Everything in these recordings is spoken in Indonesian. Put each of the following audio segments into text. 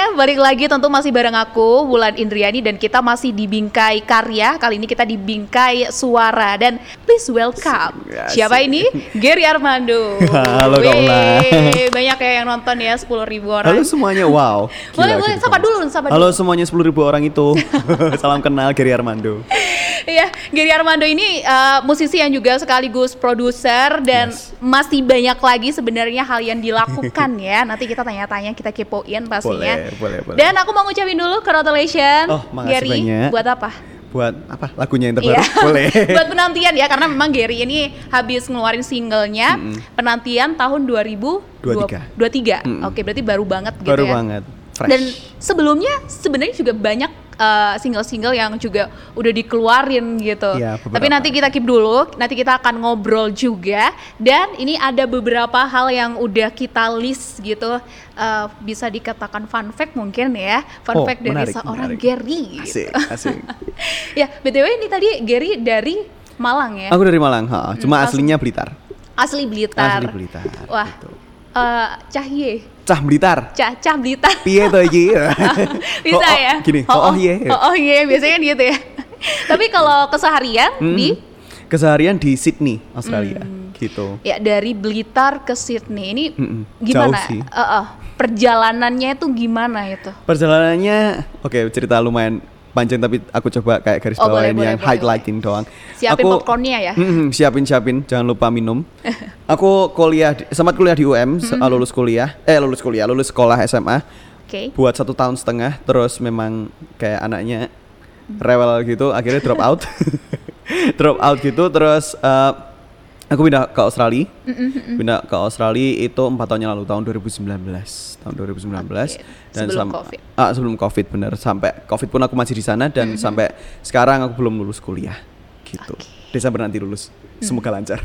Semuanya, balik lagi tentu masih bareng aku Wulan Indriani dan kita masih di Bingkai Karya. Kali ini kita di Bingkai Suara dan please welcome. Asik. Siapa ini? Gary Armando. Halo, Kak Banyak ya yang nonton ya 10 ribu orang. Halo semuanya, wow. boleh Gila, boleh gitu. sapa dulu, sapa Halo dulu. semuanya 10 ribu orang itu. Salam kenal Gary Armando. Iya, Gary Armando ini uh, musisi yang juga sekaligus produser dan Yes. masih banyak lagi sebenarnya hal yang dilakukan ya. Nanti kita tanya-tanya, kita kepoin pastinya. Boleh, boleh, boleh. Dan aku mau ngucapin dulu congratulations Oh, makasih Gary banyak. buat apa? Buat apa? Lagunya yang terbaru? Iya. Boleh. buat penantian ya karena memang Gary ini habis ngeluarin singlenya penantian tahun 2023. 23. Mm-mm. Oke, berarti baru banget gitu Baru ya. banget. Fresh. Dan sebelumnya sebenarnya juga banyak uh, single-single yang juga udah dikeluarin gitu. Beberapa. Tapi nanti kita keep dulu, nanti kita akan ngobrol juga. Dan ini ada beberapa hal yang udah kita list gitu, uh, bisa dikatakan fun fact mungkin ya, fun Oh, fact dari menarik, seorang menarik. Gary. Asik, asik. ya, btw ini tadi Gary dari Malang ya, Aku dari Malang, ha. cuma Hmm, aslinya Blitar. asli Blitar. Asli Blitar. Wah, gitu. Uh, Cahye, Cah Blitar. Cah Cah Blitar. Piye to iki? bisa Oh, oh, ya Gini, oh, oh, iya. oh, oh iya biasanya kan gitu ya tapi kalau keseharian Hmm. di Keseharian di Sydney, Australia. Hmm. Gitu. ya dari Blitar ke Sydney ini Mm-mm. gimana Jauh sih. Eh, eh, perjalanannya itu gimana itu Perjalanannya, oke cerita lumayan panjang tapi aku coba kayak garis Oh, boleh, bawain boleh, yang boleh, highlighting doang. siapin aku, popcornnya ya? Mm-mm, siapin siapin, jangan lupa minum. aku kuliah, sempat kuliah di UM, se- lulus kuliah, eh lulus kuliah, lulus sekolah SMA, oke. Buat satu tahun setengah, terus memang kayak anaknya rewel gitu, akhirnya drop out, drop out gitu, terus eh, aku pindah ke Australia, pindah ke Australia itu empat tahun yang lalu, tahun 2019, tahun 2019, Oke, sebelum sam- COVID. Ah, sebelum COVID bener sampai COVID pun aku masih di sana dan sampai sekarang aku belum lulus kuliah gitu. Oke. Desember nanti lulus. Semoga lancar.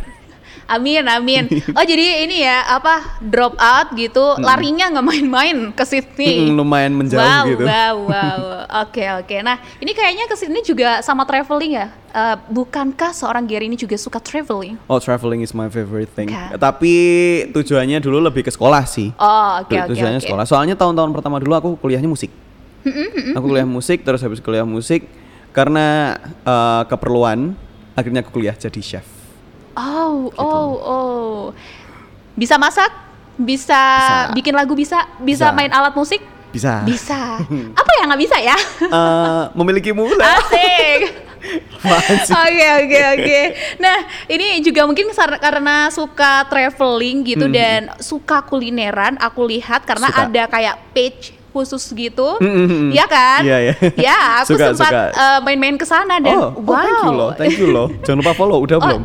Amin amin oh jadi ini ya apa drop out gitu larinya nggak main-main ke Sydney Mm, lumayan menjauh wow, gitu. Wow, wow, Oke, oke. Nah, ini kayaknya ke sini juga sama traveling ya. Eh, bukankah seorang Gary ini juga suka traveling? Oh, traveling is my favorite thing. Kan. Tapi tujuannya dulu lebih ke sekolah sih. Oh, oke, Tu- oke, tujuannya oke. sekolah. Soalnya tahun-tahun pertama dulu aku kuliahnya musik. aku kuliah musik terus habis kuliah musik karena eh, keperluan akhirnya aku kuliah jadi chef. Oh, Gitu. oh, oh. Bisa masak? Bisa, Bisa. bikin lagu bisa? Bisa, Bisa. main alat musik? Bisa. Bisa. Apa yang nggak bisa ya? Eh, memiliki mula. Asik. Oke oke oke. Nah ini juga mungkin karena suka traveling gitu dan suka kulineran. Aku lihat karena Hmm. Suka. ada kayak page khusus gitu, Mm, mm, mm. ya kan? Iya, iya. Ya aku Suka, sempat suka. eh, main-main ke sana dan oh, oh, wow. thank you loh, thank you loh. Jangan lupa follow, udah Oh, belum?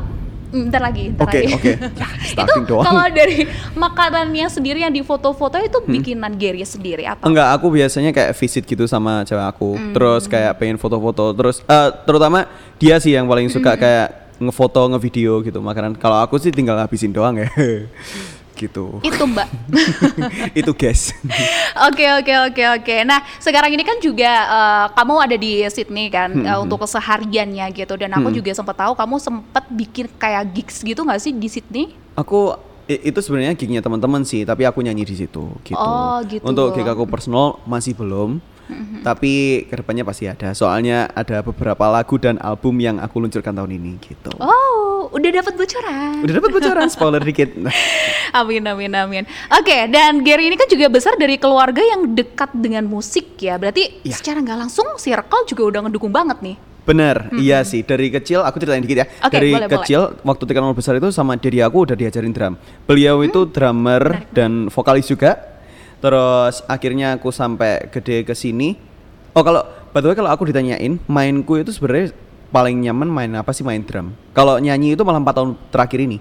Mm, Bentar lagi, bentar Oke, lagi. oke. Ya, itu starting doang. kalau dari makanannya sendiri yang di foto-foto itu bikinan Gary sendiri atau? Hmm. Enggak, aku biasanya kayak visit gitu sama cewek aku. Hmm. Terus kayak pengen foto-foto. Terus eh, terutama dia sih yang paling suka Hmm. kayak ngefoto, ngevideo gitu makanan. Kalau aku sih tinggal habisin doang ya. gitu. Itu mbak. Itu guys. Oke oke oke oke. Nah sekarang ini kan juga eh, kamu ada di Sydney kan Hmm, eh, untuk kesehariannya gitu dan aku juga sempat tahu kamu sempat bikin kayak gigs gitu nggak sih di Sydney? aku itu sebenarnya gignya teman-teman sih, tapi aku nyanyi di situ gitu. Oh, gitu. Untuk gig aku personal masih belum. Tapi ke depannya pasti ada. Soalnya ada beberapa lagu dan album yang aku luncurkan tahun ini gitu. Oh udah dapat bocoran. Udah dapat bocoran spoiler dikit. Amin amin amin. Oke dan Gary ini kan juga besar dari keluarga yang dekat dengan musik ya. Berarti Iya. secara nggak langsung circle juga udah ngedukung banget nih. Bener, iya sih. Dari kecil aku ceritain dikit ya. Oke, Dari boleh, kecil waktu tingkat nol besar itu sama diri aku udah diajarin drum. Beliau itu drummer dan vokalis juga. Terus akhirnya aku sampai gede ke sini. Oh kalau by the way kalau aku ditanyain mainku itu sebenarnya paling nyaman main apa sih main drum. Kalau nyanyi itu malah 4 tahun terakhir ini.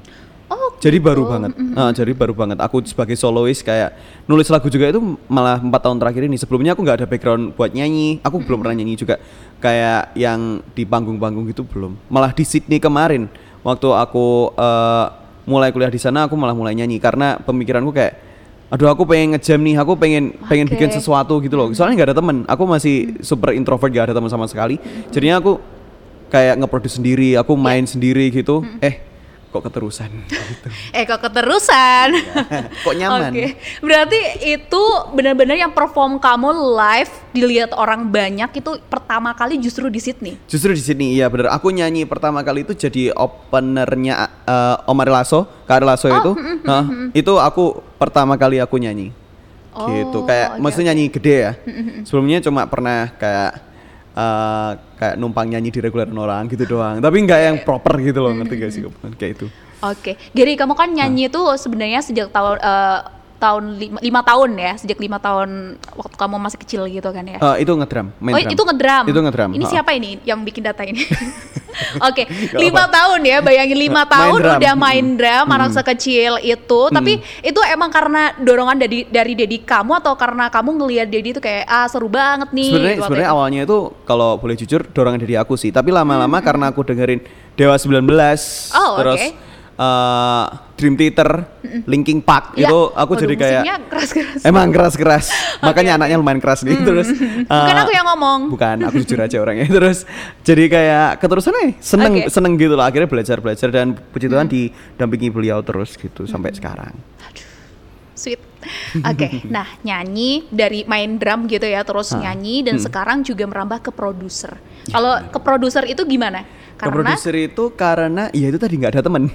Oh Jadi gitu. baru banget. Ah, jadi baru banget. Aku sebagai solois kayak nulis lagu juga itu malah empat tahun terakhir ini. Sebelumnya aku nggak ada background buat nyanyi. Aku belum pernah nyanyi juga. Kayak yang di panggung-panggung gitu belum. Malah di Sydney kemarin waktu aku eh, mulai kuliah di sana aku malah mulai nyanyi karena pemikiranku kayak aduh aku pengen ngejam nih aku pengen pengen Oke. bikin sesuatu gitu loh. Soalnya nggak ada temen aku masih super introvert gak ada teman sama sekali. Jadinya aku kayak ngeproduce sendiri aku main sendiri gitu. Eh kok keterusan gitu. Eh kok keterusan? kok nyaman Oke, berarti itu benar-benar yang perform kamu live dilihat orang banyak itu pertama kali justru di Sydney. Justru di sini iya bener. Aku nyanyi pertama kali itu jadi openernya eh, Omar Lasso, Kak Lasso Oh, itu. Nah, itu aku pertama kali aku nyanyi. Oh, gitu. Kayak oke, maksudnya nyanyi gede ya. Sebelumnya cuma pernah kayak eh, kayak numpang nyanyi di reguleran orang gitu doang. Tapi nggak yang proper gitu loh, ngerti gak sih kayak itu. Oke, Gary kamu kan nyanyi itu sebenarnya sejak tahun eh, tahun lima, lima tahun ya, sejak lima tahun waktu kamu masih kecil gitu kan ya. Eh, itu ngedrum, main oh drum. itu ngedrum. Itu ngedrum. Ini ha. siapa ini yang bikin data ini? Oke, Gak lima tahun ya, bayangin lima Main tahun drum. udah main Mm. drum, anak sekecil itu. Tapi itu emang karena dorongan dari dari dedi kamu atau karena kamu ngelihat dedi itu kayak ah seru banget nih. Sebenarnya waktu sebenarnya awalnya itu kalau boleh jujur dorongan dari aku sih, tapi lama-lama karena aku dengerin Dewa 19 Oh, terus oke. Eh, Dream Theater, Linkin Park Ya, itu aku waduh, jadi kayak keras-keras. emang keras-keras. Makanya anaknya lumayan keras nih terus Bukan eh, aku yang ngomong. Bukan, aku jujur aja orangnya. Terus jadi kayak keterusan nih, seneng Oke. seneng gitu lah. Akhirnya belajar-belajar dan puji Tuhan didampingi beliau terus gitu sampai sekarang. Sweet. Oke, nah nyanyi dari main drum gitu ya, terus Hah. nyanyi dan Hmm. sekarang juga merambah ke produser. Kalau ke produser itu gimana? Ke produser itu karena ya itu tadi nggak ada temen.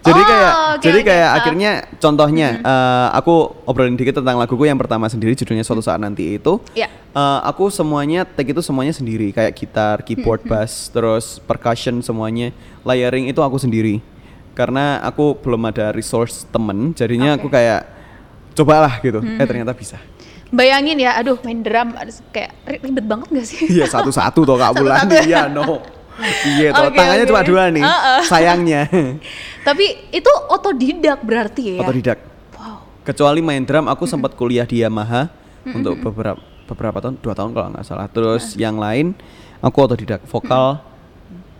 Jadi Oh, kayak oke, jadi oke. kayak akhirnya contohnya eh, aku obrolin dikit tentang laguku yang pertama sendiri judulnya suatu saat nanti itu. Ya. eh, aku semuanya take itu semuanya sendiri kayak gitar, keyboard, bass, terus percussion semuanya, layering itu aku sendiri. Karena aku belum ada resource temen, jadinya Oke. aku kayak cobalah gitu. Eh ternyata bisa. Bayangin ya, aduh main drum kayak ri- ribet banget gak sih? Iya satu-satu toh Kak Bulan. Satu-satu. Iya no. Iya toh, Oke, tangannya oke. cuma dua nih. Uh-uh. Sayangnya. Tapi itu otodidak berarti ya? Otodidak. Wow. Kecuali main drum, aku sempat kuliah di Yamaha untuk beberapa beberapa tahun, dua tahun kalau nggak salah. Terus yang lain, aku otodidak. Vokal,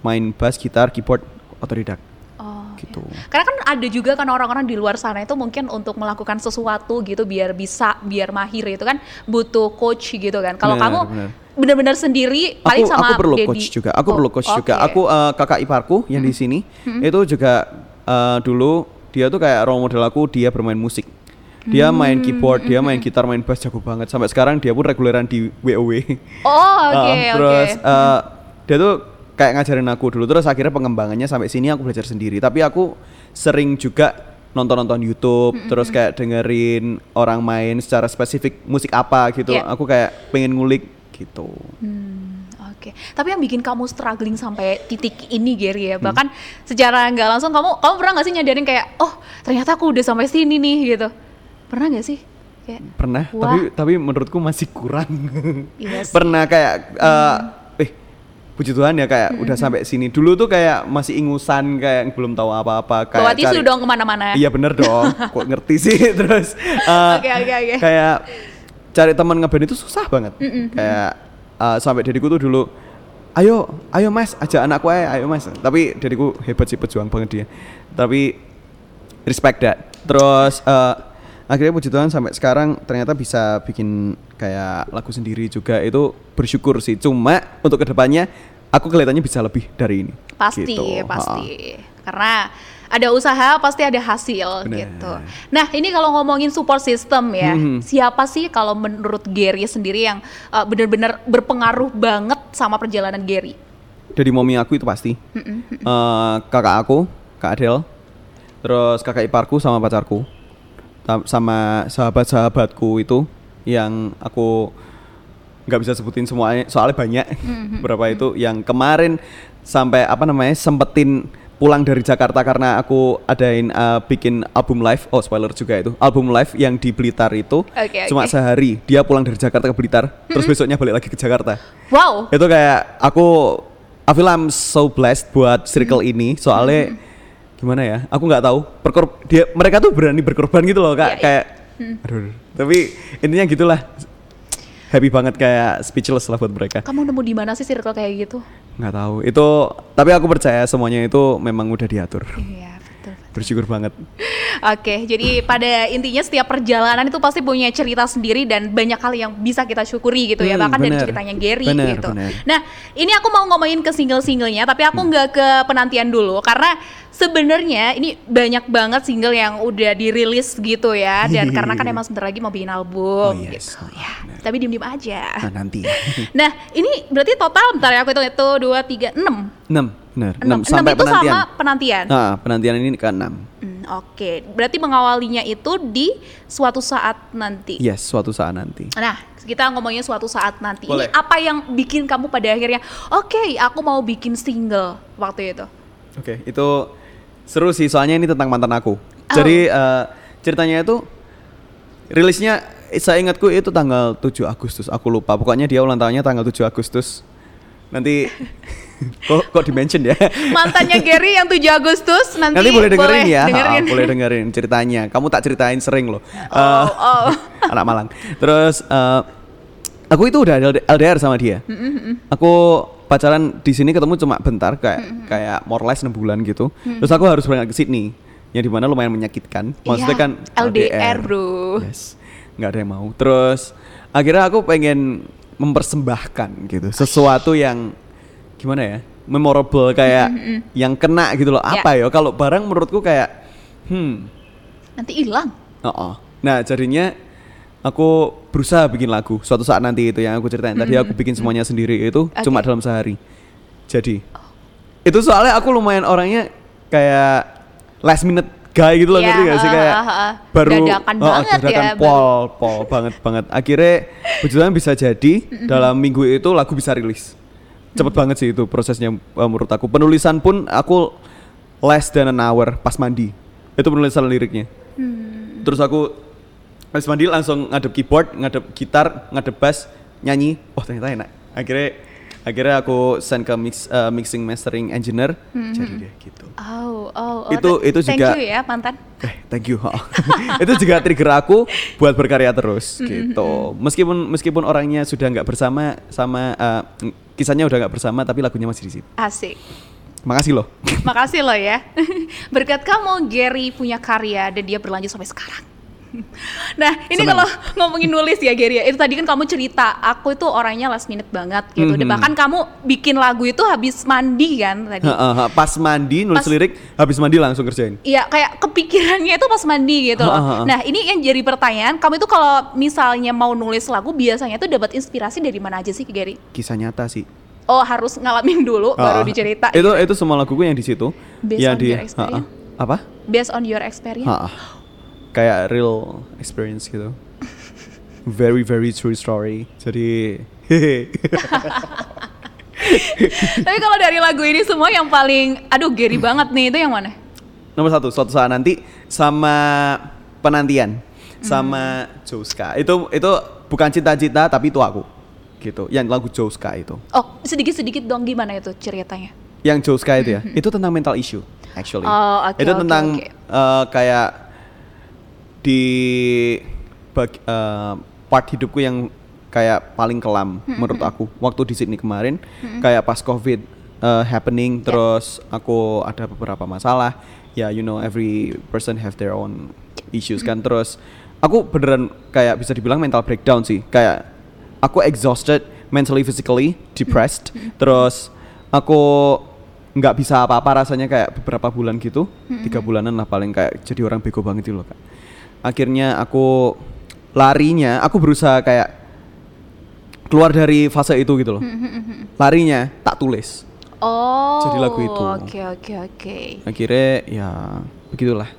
main bass, gitar, keyboard, otodidak. Oh, Gitu. ya. Karena kan ada juga kan orang-orang di luar sana itu mungkin untuk melakukan sesuatu gitu biar bisa, biar mahir itu kan butuh coach gitu kan. Kalau kamu benar. benar-benar sendiri paling Aku sama aku perlu Dedi. coach juga. Aku Oh, perlu coach juga. oke. Aku eh, kakak iparku yang di sini itu juga eh, dulu dia tuh kayak role model aku. Dia bermain musik. Dia Hmm, main keyboard, dia main gitar, main bass jago banget. Sampai sekarang dia pun reguleran di WoW. Oh, oke, Uh, oke. Terus uh, dia tuh kayak ngajarin aku dulu. Terus akhirnya pengembangannya sampai sini aku belajar sendiri. Tapi aku sering juga nonton-nonton YouTube, terus kayak dengerin orang main secara spesifik musik apa gitu. Iya. Aku kayak pengen ngulik gitu. Hmm, Oke, tapi yang bikin kamu struggling sampai titik ini Gary ya, Hmm. bahkan secara nggak langsung kamu kamu pernah nggak sih nyadarin kayak, oh ternyata aku udah sampai sini nih gitu, pernah nggak sih? Kayak, Pernah, Wah. tapi tapi menurutku masih kurang. Iya sih. Pernah kayak uh, eh puji Tuhan ya kayak udah sampai sini. Dulu tuh kayak masih ingusan kayak belum tahu apa-apa kayak bawa tisu cari- dong ke mana-mana. Iya bener dong, kok ngerti sih terus uh, Oke, oke, oke. kayak cari teman ngeband itu susah banget. Kayak uh, sampai dadiku tuh dulu, ayo, ayo mas, ajak anakku aja, ayo mas. Tapi dadiku hebat sih pejuang banget dia. Tapi respect that. Terus uh, akhirnya puji Tuhan sampai sekarang ternyata bisa bikin kayak lagu sendiri juga itu bersyukur sih. Cuma untuk ke depannya aku kelihatannya bisa lebih dari ini. Pasti, Gitu. pasti. Karena ada usaha pasti ada hasil Benar. gitu. Nah, ini kalau ngomongin support system ya, Mhm. siapa sih kalau menurut Gary sendiri yang uh, benar-benar berpengaruh banget sama perjalanan Gary? dari momi aku itu pasti Eh, kakak aku kak Adel terus kakak iparku sama pacarku sama sahabat-sahabatku itu yang aku nggak bisa sebutin semuanya soalnya banyak. Berapa itu yang kemarin sampai apa namanya sempetin pulang dari Jakarta karena aku adain eh, bikin album live. Oh spoiler juga itu. Album live yang di Blitar itu Oke, cuma oke. sehari. Dia pulang dari Jakarta ke Blitar terus besoknya balik lagi ke Jakarta. Wow. itu kayak aku I feel I'm so blessed buat circle Hmm. ini. Soalnya gimana ya aku nggak tahu perkor dia mereka tuh berani berkorban gitu loh kak Iya, iya. kayak aduh, aduh. tapi intinya gitulah happy banget kayak speechless lah buat mereka Kamu nemu di mana sih circle kayak gitu? nggak tahu itu tapi aku percaya semuanya itu memang udah diatur Iya. Bersyukur banget. Oke, jadi pada intinya setiap perjalanan itu pasti punya cerita sendiri dan banyak hal yang bisa kita syukuri gitu ya, Hmm, bahkan dari bener. ceritanya Gary Bener, gitu. bener. Nah, ini aku mau ngomongin ke single-singlenya, tapi aku Hmm. nggak ke penantian dulu karena sebenarnya ini banyak banget single yang udah dirilis gitu ya, dan karena kan emang sebentar lagi mau bikin album Oh, yes. gitu ya. bener. Tapi diem-diem aja. Nah, nanti. Nah, ini berarti total bentar ya aku hitung itu 2 3 6. 6, benar. 6, 6 sampai itu penantian. sama penantian. Nah, penantian ini ke 6. Hmm, Oke, berarti mengawalinya itu di suatu saat nanti. Yes, suatu saat nanti. Nah, kita ngomongnya suatu saat nanti. Boleh. Ini apa yang bikin kamu pada akhirnya, oke, aku mau bikin single waktu itu. Oke, itu seru sih soalnya ini tentang mantan aku. Oh. Jadi eh, ceritanya itu rilisnya saya ingatku itu tanggal 7 Agustus. Aku lupa. Pokoknya dia ulang tahunnya tanggal 7 Agustus. Nanti kok kok dimention ya. Mantannya Gary yang 7 Agustus nanti, Nanti boleh dengerin ya. dengerin. Ha, boleh dengerin ceritanya. Kamu tak ceritain sering loh. Oh, Eh, oh. anak Malang. Terus eh, aku itu udah LD- LDR sama dia. Aku pacaran di sini ketemu cuma bentar kayak kayak more or less 6 bulan gitu. Terus aku harus berangkat ke Sydney. Yang di mana lumayan menyakitkan. Maksudnya Iya, kan LDR, bro. Yes. nggak ada yang mau. Terus akhirnya aku pengen mempersembahkan gitu sesuatu yang gimana ya memorable kayak yang kena gitu loh. Apa ya? Kalau barang menurutku kayak hmm Nanti hilang. Oh, oh. Nah jadinya aku berusaha bikin lagu suatu saat nanti itu yang aku ceritain tadi aku bikin semuanya sendiri itu Oke. cuma dalam sehari. Jadi itu soalnya aku lumayan orangnya kayak last minute guy gitu loh Iya, ngerti gak sih kayak ha, ha. baru Dadakan oh, banget ya, dadakan baru. pol pol banget banget. Akhirnya Tuhan bisa jadi dalam minggu itu lagu bisa rilis. Cepet banget sih itu prosesnya uh, menurut aku. Penulisan pun aku less than an hour pas mandi. Itu penulisan liriknya. Terus aku habis mandi langsung ngadep keyboard, ngadep gitar, ngadep bass, nyanyi. Oh ternyata enak. Akhirnya akhirnya aku send ke mix, uh, mixing mastering engineer. Jadi deh gitu. Oh, oh, oh. Itu- itu thank juga- you ya mantan. Eh, thank you. itu juga trigger aku buat berkarya terus gitu. Meskipun meskipun orangnya sudah nggak bersama sama uh, kisahnya udah nggak bersama tapi lagunya masih di situ. Asik. Makasih loh. Makasih loh ya. Berkat kamu Gary punya karya dan dia berlanjut sampai sekarang. Nah, ini Senang. kalau ngomongin nulis ya Gary ya, itu tadi kan kamu cerita, aku itu orangnya last minute banget gitu. Dan Mhm. bahkan kamu bikin lagu itu habis mandi kan tadi. Pas mandi nulis Pas- lirik habis mandi langsung kerjain. Iya, kayak kepikirannya itu pas mandi gitu loh. Ha, ha, ha. Nah, ini yang jadi pertanyaan, kamu itu kalau misalnya mau nulis lagu biasanya tuh dapat inspirasi dari mana aja sih Gary? Kisah nyata sih. Oh, harus ngalamin dulu baru Ah, dicerita. Itu itu semua laguku yang di situ. Based yang on di your experience? Ha-ha. apa? Based on your experience. Ha-ha. Kayak real experience gitu. Very very true story. Jadi hehe. Tapi kalau dari lagu ini semua yang paling aduh Gary banget nih itu yang mana? Nomor satu suatu saat nanti sama penantian sama Joska. Itu itu bukan cita-cita tapi itu aku. Gitu. Yang lagu Joska itu. Oh, sedikit-sedikit dong gimana itu ceritanya? Yang Joska itu ya. itu tentang mental issue actually. Oh, oke, itu oke, tentang oke. eh, kayak di bag- eh, part hidupku yang kayak paling kelam menurut aku. Waktu di Sydney kemarin kayak pas covid eh, happening terus aku ada beberapa masalah. Ya you know every person have their own issues kan. Terus aku beneran kayak bisa dibilang mental breakdown sih. Kayak aku exhausted mentally physically depressed. Terus aku nggak bisa apa-apa rasanya kayak beberapa bulan gitu. Tiga bulanan lah paling kayak jadi orang bego banget gitu loh kak akhirnya aku larinya aku berusaha kayak keluar dari fase itu gitu loh larinya tak tulis Oh. Jadi lagu itu. Oke, oke, oke. akhirnya ya begitulah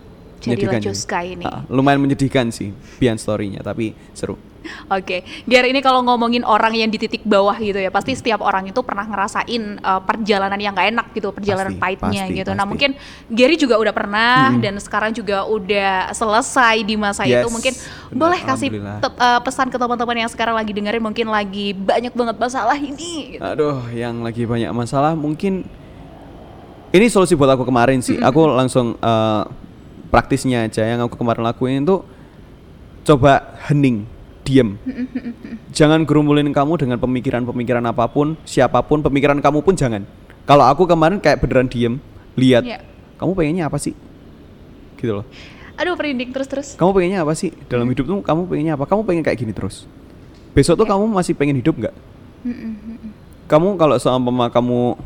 Menyedihkan sih. Joska ini. Ah, lumayan menyedihkan sih behind story-nya tapi seru Oke, Gary ini kalau ngomongin orang yang di titik bawah gitu ya, pasti setiap orang itu pernah ngerasain uh, perjalanan yang gak enak gitu, perjalanan Pasti, pahitnya pasti, gitu. Nah pasti. mungkin Gary juga udah pernah Mm-mm. dan sekarang juga udah selesai di masa Yes, itu. Mungkin benar, boleh kasih uh, pesan ke teman-teman yang sekarang lagi dengerin, mungkin lagi banyak banget masalah ini. Gitu. Aduh, yang lagi banyak masalah mungkin ini solusi buat aku kemarin sih. Aku langsung eh, praktisnya aja yang aku kemarin lakuin itu coba hening, diem. jangan gerumulin kamu dengan pemikiran-pemikiran apa pun, siapa pun, pemikiran kamu pun jangan. Kalau aku kemarin kayak beneran diem, lihat Iya. kamu pengennya apa sih? gitu loh. Aduh, merinding terus-terus. Kamu pengennya apa sih dalam hidup tuh? Kamu pengennya apa? Kamu pengen kayak gini terus. Besok tuh kamu masih pengen hidup nggak? Kamu kalau seumpama kamu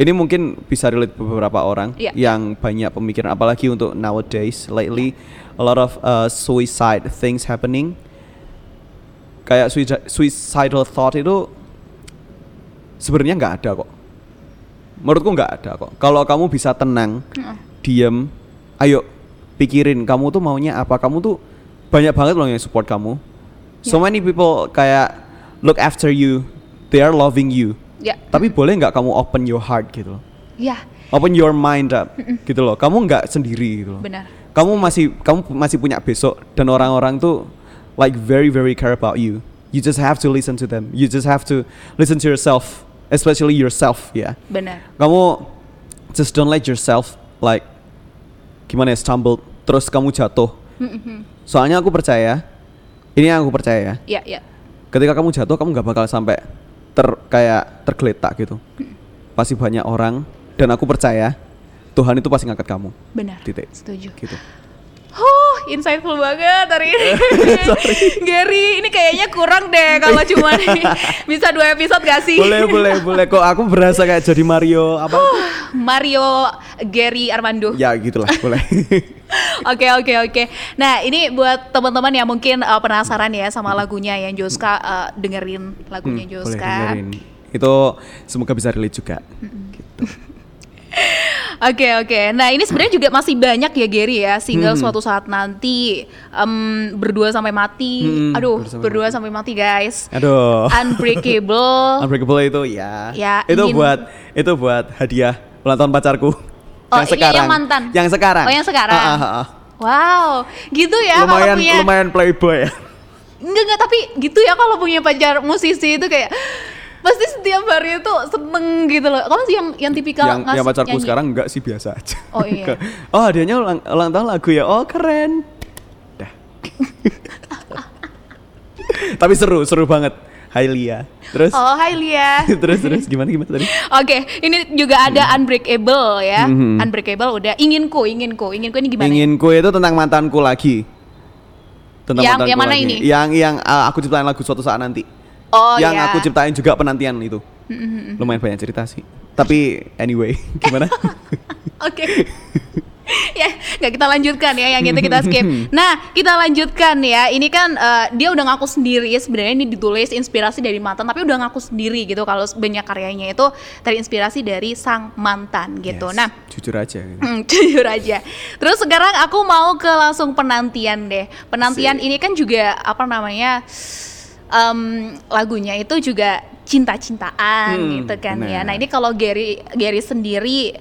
ini mungkin bisa relate beberapa orang Iya. yang banyak pemikiran apalagi untuk nowadays lately a lot of uh, suicide things happening. Kayak suicidal thought itu sebenarnya nggak ada kok. Menurutku nggak ada kok. Kalau kamu bisa tenang, diem, ayo pikirin kamu tuh maunya apa. Kamu tuh banyak banget loh yang support kamu. So Ya. many people kayak look after you, they are loving you. Ya, Tapi boleh nggak kamu open your heart gitu loh, ya, open your mind up gitu loh. Kamu nggak sendiri gitu loh. benar. Kamu masih kamu masih punya besok dan orang-orang tuh like very very care about you. You just have to listen to them. You just have to listen to yourself, especially yourself ya. Benar. Kamu just don't let yourself like gimana ya stumble terus kamu jatuh. Soalnya aku percaya, ini yang aku percaya ya. Ya, ya. Ketika kamu jatuh, kamu nggak bakal sampai ter kayak tergeletak gitu. Pasti banyak orang dan aku percaya Tuhan itu pasti ngangkat kamu. Benar. Titik. Setuju. Gitu. Insightful banget hari ini. Gary, ini kayaknya kurang deh kalau cuma bisa dua episode gak sih? boleh, boleh, boleh. Kok aku berasa kayak jadi Mario apa? Mario Gary Armando. ya gitulah, boleh. Oke oke oke. Nah ini buat teman-teman yang mungkin uh, penasaran ya sama lagunya yang Joska uh, dengerin lagunya Hmm, boleh Joska. dengerin. Itu semoga bisa relate juga. Gitu. Oke oke. Nah ini sebenarnya juga masih banyak ya Gary ya single Hmm. suatu saat nanti em, berdua sampai mati. Hmm, Aduh Berdua Sampai berdua sampai mati guys. Aduh. Unbreakable. Unbreakable itu ya. Ya, itu ingin- buat itu buat hadiah ulang tahun pacarku. Oh, yang iya, sekarang. yang mantan. Yang sekarang. Oh, yang sekarang. Ah, ah, ah. Wow, gitu ya kalau lumayan punya. lumayan playboy ya. Enggak enggak tapi gitu ya kalau punya pacar musisi itu kayak pasti setiap hari itu seneng gitu loh. Kamu sih yang yang tipikal yang ngas- yang pacarku nyanyi? sekarang enggak sih biasa aja. Oh, iya. oh hadiahnya ulang, ulang tahun lagu ya. Oh keren. Dah. Tapi seru, seru banget. Hai Lia. Terus Oh, hai Lia. terus terus gimana gimana tadi? Oke, ini juga ada Unbreakable ya. Mhm. Unbreakable udah. Inginku, inginku, inginku ini gimana? Inginku itu tentang mantanku lagi. Tentang Yang- mantanku yang mana lagi. ini? Yang yang uh, aku ciptain lagu suatu saat nanti. Oh yang ya. aku ciptain juga penantian itu. Lumayan banyak cerita sih. Tapi anyway, gimana? Oke. ya, nggak kita lanjutkan ya, yang itu kita skip. Nah, kita lanjutkan ya. Ini kan eh, dia udah ngaku sendiri sebenarnya ini ditulis inspirasi dari mantan, tapi udah ngaku sendiri gitu kalau banyak karyanya itu terinspirasi dari sang mantan gitu. Yes, Nah, jujur aja. gitu. Hmm, jujur aja. Terus sekarang aku mau ke langsung penantian deh. Penantian Sip. ini kan juga apa namanya? Em, lagunya itu juga cinta-cintaan Hmm, gitu kan ya. benar. Nah, ini kalau Gary Gary sendiri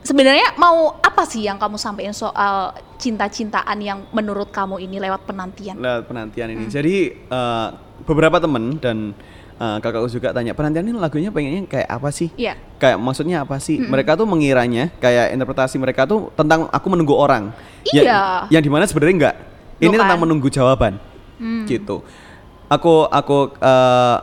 sebenarnya mau apa sih yang kamu sampaikan soal cinta-cintaan yang menurut kamu ini lewat penantian? Lewat penantian Hmm. ini. Jadi eh, beberapa temen dan eh, kakakku juga tanya penantian ini lagunya pengennya kayak apa sih? Iya. Kayak maksudnya apa sih? Mereka tuh mengiranya kayak interpretasi mereka tuh tentang aku menunggu orang. Ya- Iya. yang di mana sebenarnya enggak. Ini Bukan. tentang menunggu jawaban. Hmm. Gitu. Aku aku eh,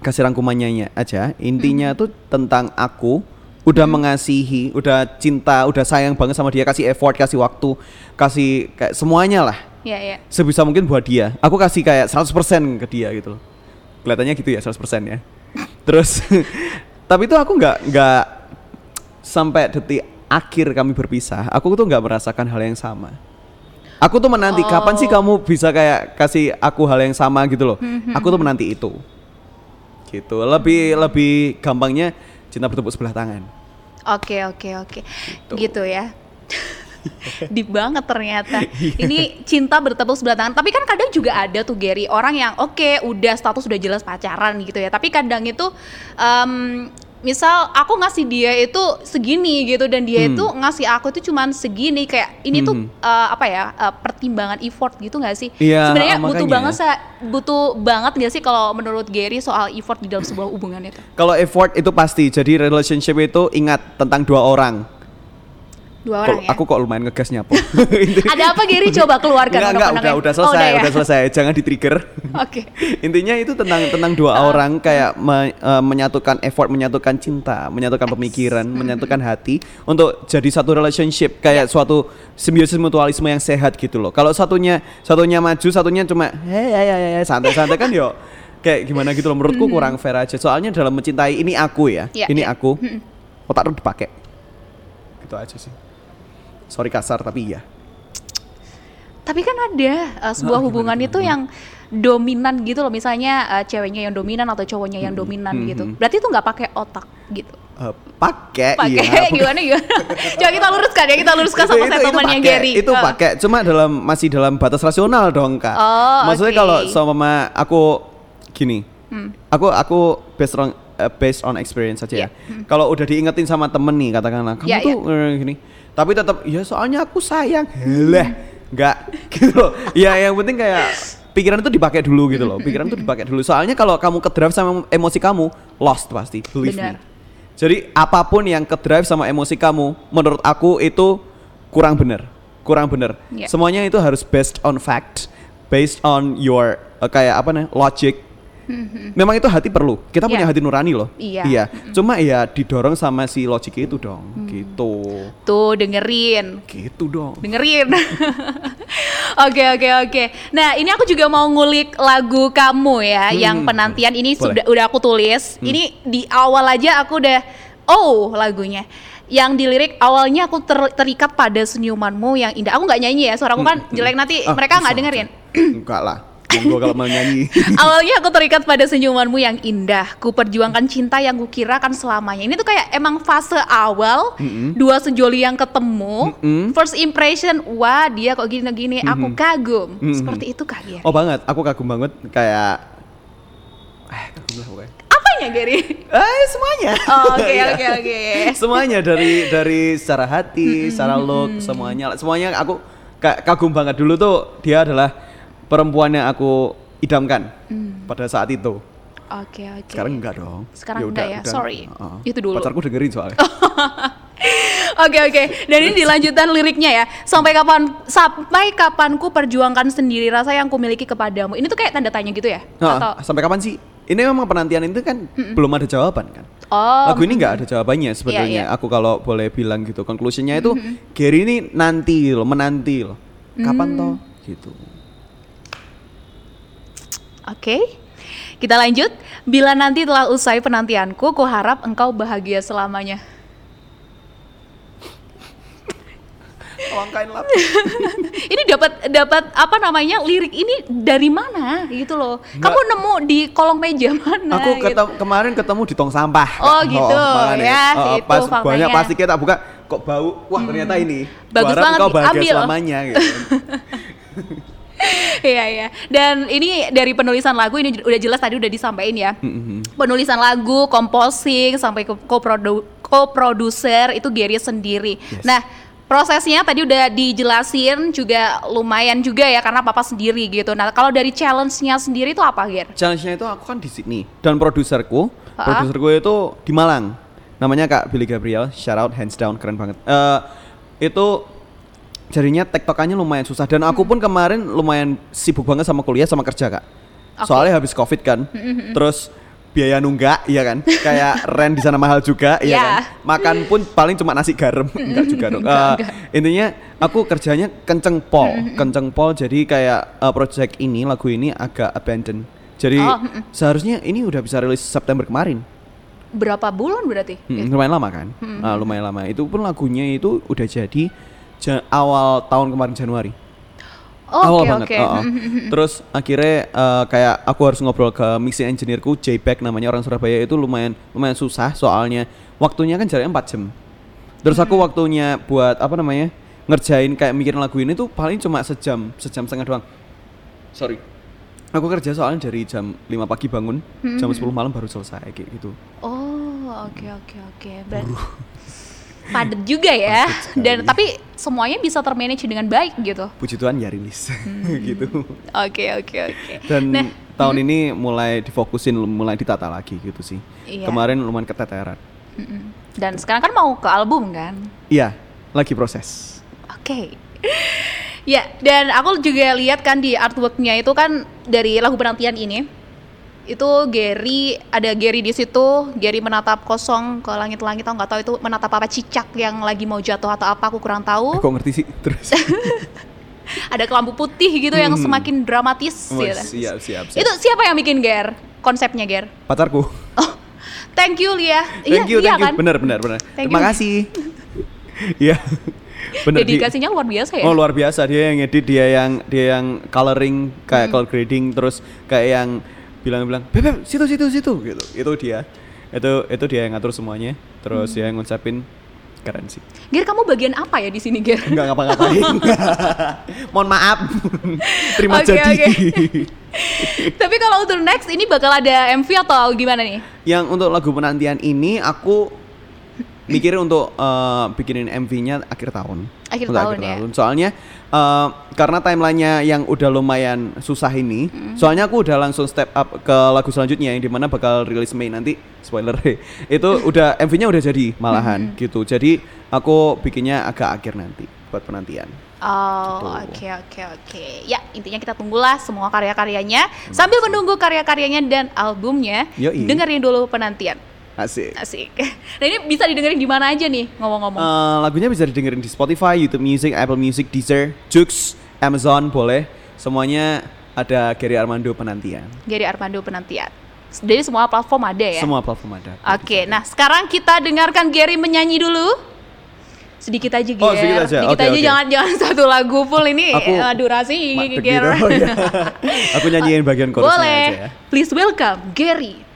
kasih rangkumannya aja. Intinya Hmm. tuh tentang aku udah mengasihi, udah cinta, udah sayang banget sama dia, kasih effort, kasih waktu, kasih kayak semuanya lah Iya, iya. sebisa mungkin buat dia. Aku kasih kayak 100% ke dia gitu loh. Kelihatannya gitu ya 100% ya. Terus tapi itu aku nggak nggak sampai detik akhir kami berpisah, aku tuh nggak merasakan hal yang sama. Aku tuh menanti kapan sih Oh. kamu bisa kayak kasih aku hal yang sama gitu loh. Aku tuh menanti itu. Gitu. Lebih lebih gampangnya cinta bertepuk sebelah tangan. Oke oke oke, gitu ya. Deep banget ternyata. Iya. Ini cinta bertepuk sebelah tangan. Tapi kan kadang juga ada tuh Gary orang yang oke udah status udah jelas pacaran gitu ya. Tapi kadang itu em, misal aku ngasih dia itu segini gitu dan dia Hmm. itu ngasih aku itu cuman segini kayak ini tuh Hmm. eh, apa ya eh, pertimbangan effort gitu nggak sih? Iya, Sebenarnya ah, butuh banget sa- butuh banget nggak sih kalau menurut Gary soal effort di dalam sebuah hubungan itu? Kalau effort itu pasti. Jadi relationship itu ingat tentang dua orang. Dua Kok- orang ya? Aku kok lumayan ngegas nyapu. Ada apa Gary? Coba keluarkan Enggak, enggak, udah, udah Oh, selesai, ya? udah selesai. Jangan di-trigger. Oke. Intinya itu tentang tentang dua Ah. orang kayak me- eh, menyatukan effort, menyatukan cinta, menyatukan pemikiran, menyatukan hati untuk jadi satu relationship kayak suatu simbiosis mutualisme yang sehat gitu loh. Kalau satunya satunya maju, satunya cuma hei hei hei, hei, santai-santai kan yo kayak gimana gitu loh menurutku kurang fair aja. Soalnya dalam mencintai ini aku ya, Iya, ini iya. aku. Otak lu dipakai. Gitu aja sih. Sorry kasar tapi iya. Tapi kan ada uh, sebuah Ah, hubungan gimana, itu yang dominan gitu loh. Misalnya uh, ceweknya yang dominan atau cowoknya yang dominan gitu. Berarti itu nggak pakai otak gitu. Eh, pakai Pakai iya. gimana gimana? Coba kita luruskan ya, kita luruskan sama statementnya pakai, Gary. Itu Uh. pakai, cuma dalam masih dalam batas rasional dong kak. Oh, Maksudnya oke. kalau sama aku gini, Hmm. aku aku based on eh, based on experience saja Iya. ya. Kalau udah diingetin sama temen nih katakanlah, kamu Iya, tuh eh, gini, tapi tetap ya soalnya aku sayang, lah, nggak gitu loh. Ya yang penting kayak pikiran itu dipakai dulu gitu loh. Pikiran itu dipakai dulu. Soalnya kalau kamu ke drive sama emosi kamu, lost pasti. Believe Benar. me. Jadi apa pun yang ke drive sama emosi kamu, menurut aku itu kurang bener, kurang bener. Iya. Semuanya itu harus based on fact, based on your eh, kayak apa nih logic. Memang itu hati perlu. Kita punya Iya. hati nurani loh. Iya. Cuma ya didorong sama si logik itu dong. Gitu. Tuh dengerin. Gitu dong. dengerin. Oke oke oke. Nah ini aku juga mau ngulik lagu kamu ya, yang penantian ini Hmm. Boleh. Hmm. sudah udah aku tulis. Ini di awal aja aku udah oh lagunya. Yang dilirik awalnya aku ter- terikat pada senyumanmu yang indah. Aku nggak nyanyi ya, suaraku kan jelek nanti Ah, mereka nggak dengerin. Enggak lah. Monggo kalau mau nyanyi. Awalnya aku terikat pada senyumanmu yang indah. Ku perjuangkan cinta yang kukira kan selamanya. Ini tuh kayak emang fase awal dua sejoli yang ketemu. Mm-mm. First impression, wah dia kok gini-gini. Aku kagum. Mm-mm. Seperti itu kah dia? oh banget, aku kagum banget kayak eh kagum lah pokoknya. Apanya Gary? Eh semuanya. Oh, Oke Iya. oke oke. semuanya dari dari secara hati, secara look, semuanya semuanya aku ka- kagum banget dulu tuh dia adalah perempuan yang aku idamkan pada saat itu. Oke oke. Sekarang enggak dong. Sekarang enggak ya? Sorry. Heeh. Itu dulu. Pacarku dengerin soalnya. Oke oke. Dan ini dilanjutan liriknya ya. Sampai kapan sampai kapanku perjuangkan sendiri rasa yang kumiliki kepadamu. Ini tuh kayak tanda tanya gitu ya? Heeh, Atau sampai kapan sih? Ini memang penantian itu kan belum ada jawaban kan. Oh. Lagu ini nggak ada jawabannya sebenarnya. iya. Aku kalau boleh bilang gitu. Conclusionnya itu Gary ini nanti loh, menanti loh. Kapan Mm. toh? Gitu. Oke. Kita lanjut. Bila nanti telah usai penantianku, ku harap engkau bahagia selamanya. Langkain lah. ini dapat dapat apa namanya lirik ini dari mana gitu loh? Kamu nemu di kolong meja mana? Aku gitu? ketem- kemarin ketemu di tong sampah. Oh, gitu. makanya. Ya, Oh, itu pas faktanya. banyak plastiknya tak buka, kok bau. Wah, ternyata ini. Bagus banget Kau bahagia ambil. selamanya gitu. Iya iya. Dan ini dari penulisan lagu ini udah jelas tadi udah disampaikan ya. Mm-hmm. Penulisan lagu, composing sampai ke co-produ- co-producer itu Gary sendiri. Yes. Nah, prosesnya tadi udah dijelasin juga lumayan juga ya karena papa sendiri gitu. Nah, kalau dari challenge-nya sendiri itu apa, Ger? Challenge-nya itu aku kan di Sydney dan produserku, Ha? produserku itu di Malang. Namanya Kak Billy Gabriel, shout out hands down keren banget. Eh itu jadinya tektokannya lumayan susah dan aku pun kemarin lumayan sibuk banget sama kuliah sama kerja, Kak. Soalnya habis Covid kan. Terus biaya nunggak, iya kan? Kayak rent di sana mahal juga, iya Ya. kan? Makan pun paling cuma nasi garam, enggak juga dong. Enggak. intinya aku kerjanya kenceng pol, kenceng pol jadi kayak eh, project ini lagu ini agak abandon. Jadi Oh, seharusnya ini udah bisa rilis September kemarin. Berapa bulan berarti? Hmm, lumayan lama kan? Ah, lumayan lama. Itu pun lagunya itu udah jadi ja- awal tahun kemarin Januari. Oh, awal Oke banget. oke. oh, oh. Terus akhirnya eh, kayak aku harus ngobrol ke mixing engineerku JPEG namanya orang Surabaya itu lumayan lumayan susah soalnya waktunya kan jaraknya 4 jam. Terus aku waktunya buat apa namanya? ngerjain kayak mikirin lagu ini tuh paling cuma sejam, sejam setengah doang. Sorry. Aku kerja soalnya dari jam 5 pagi bangun, jam 10 malam baru selesai kayak gitu. Oh, oke oke oke. Berarti padat juga ya. Dan tapi semuanya bisa termanage dengan baik gitu. Puji Tuhan ya rilis gitu. Oke oke oke. Dan Nah, tahun ini mulai difokusin, mulai ditata lagi gitu sih. Iya. Kemarin lumayan keteteran. mm-mm. Dan sekarang kan mau ke album kan? Iya, lagi proses. Oke. ya, dan aku juga lihat kan di artworknya itu kan dari lagu penantian ini itu Gary ada Gary di situ Gary menatap kosong ke langit-langit tau nggak tahu itu menatap apa cicak yang lagi mau jatuh atau apa aku kurang Eh, tahu kok ngerti sih terus? ada kelambu putih gitu yang Hmm. semakin dramatis Oh, gitu. siap, siap, siap. itu siapa yang bikin Ger konsepnya Ger Pacarku. oh thank you Lia Thank you, iya thank you. kan Benar, benar, benar. Thank Terima you. kasih. Iya. benar. di- dedikasinya luar biasa ya Oh luar biasa dia yang edit dia yang dia yang coloring Hmm. kayak color grading terus kayak yang bilang-bilang beb situ situ situ gitu. Itu dia. Itu itu dia yang ngatur semuanya. Terus Hmm. dia yang ngucapin keren sih. Ger kamu bagian apa ya di sini Ger nggak ngapa-ngapain. Mohon maaf. Terima Oke, jadi. oke. tapi kalau untuk next ini bakal ada MV atau gimana nih? Yang untuk lagu penantian ini aku mikirin untuk eh, bikinin MV-nya akhir tahun. Akhir tahun ya? Soalnya eh, karena timelinenya yang udah lumayan susah ini, soalnya aku udah langsung step up ke lagu selanjutnya yang di mana bakal rilis Mei nanti. Spoiler itu udah MV-nya udah jadi malahan gitu. Jadi aku bikinnya agak akhir nanti buat penantian. Oh, Gitu. oke oke oke. Ya, intinya kita tunggulah semua karya-karyanya. Sambil menunggu karya-karyanya dan albumnya, Yoi. dengerin dulu penantian. Asik. Asik. Nah, ini bisa didengerin di mana aja nih ngomong-ngomong? Eh, lagunya bisa didengerin di Spotify, YouTube Music, Apple Music, Deezer, Joox, Amazon boleh. Semuanya ada Gary Armando penantian. Gary Armando penantian. Jadi semua platform ada ya? Semua platform ada. Oke, nah sekarang kita dengarkan Gary menyanyi dulu. Sedikit aja, Ger. Oh, sedikit aja. Oke, aja, oke. jangan jangan satu lagu full ini Aku eh, durasi Ger. Oh, iya. Aku nyanyiin bagian chorusnya Boleh. aja ya. Please welcome Gary.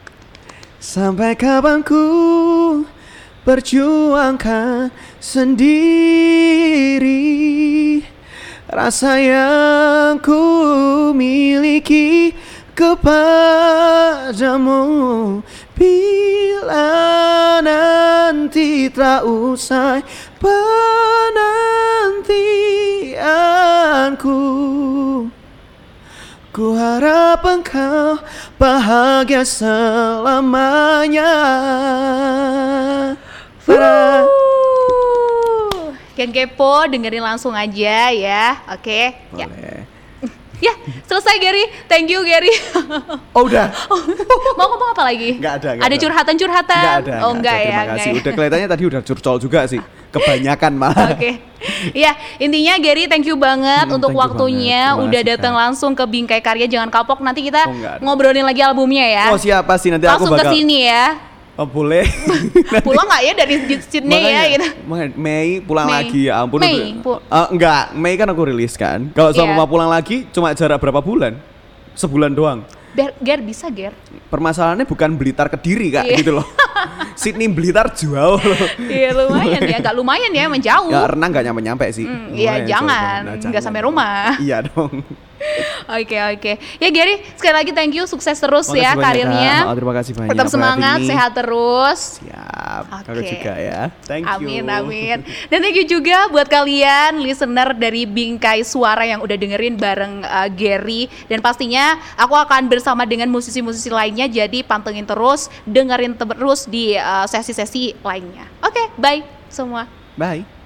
Sampai kapan ku perjuangkan sendiri? Rasa yang ku miliki kepadamu Bila nanti telah usai penantianku Ku harap engkau bahagia selamanya. Farah. Yang kepo dengerin langsung aja ya. Oke. Ya. Boleh. ya, selesai Gary. Thank you Gary. Oh udah. Mau ngomong apa lagi? Nggak ada, nggak ada curhatan-curhatan? Nggak ada. Oh, nggak enggak ada. ya. Terima enggak kasih. ya. Udah kelihatannya tadi udah curcol juga sih. Kebanyakan malah. Oke. Ya, intinya Gary thank you banget Hmm, untuk waktunya banget. Udah datang langsung ke Bingkai Karya jangan kapok nanti kita Oh, ngobrolin lagi albumnya ya. Oh siapa sih nanti langsung aku bakal. ke sini ya. Oh boleh. Pulang nggak ya dari Sydney ya gitu. Mei pulang Mei. lagi ya ampun. Mei, Eh, enggak, Mei kan aku rilis kan. Kalau sama mau pulang lagi cuma jarak berapa bulan? Sebulan doang. Ger, Ger bisa Ger. Permasalahannya bukan Blitar ke Diri kak Iya. gitu loh. Sydney Blitar jauh loh. Iya lumayan ya, nggak lumayan ya, menjauh. Ya renang nggak nyampe nyampe sih. Hmm, iya, jangan. Nah, jangan sampai rumah. Iya dong. Oke oke. Ya Gary, sekali lagi thank you, sukses terus Makasih ya banyak, karirnya. Kak. Terima kasih banyak. Tetap semangat, me. sehat terus. Siap. Kakak Oke. juga ya. Thank you. amin amin. Dan thank you juga buat kalian listener dari Bingkai Suara yang udah dengerin bareng uh, Gary dan pastinya aku akan bersama dengan musisi-musisi lainnya jadi pantengin terus, dengerin terus di uh, sesi-sesi lainnya. Oke, bye semua. Bye.